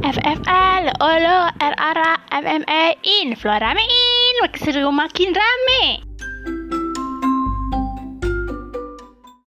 FFL, Olo, RRA, MMA, me in, makin seru makin rame.